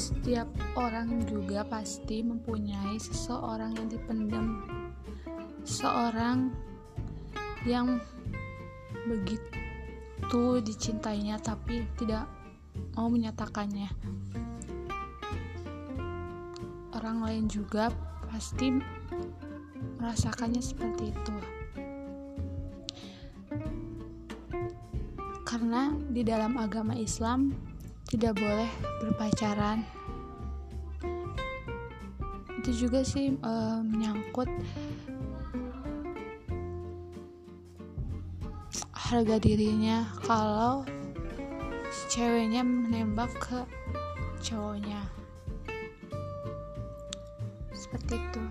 setiap orang juga pasti mempunyai seseorang yang dipendam. Seorang yang begitu dicintainya tapi tidak mau menyatakannya. Orang lain juga pasti merasakannya seperti itu. Karena di dalam agama Islam tidak boleh berpacaran. Itu juga sih e, menyangkut harga dirinya. Kalau ceweknya menembak ke cowoknya. Seperti itu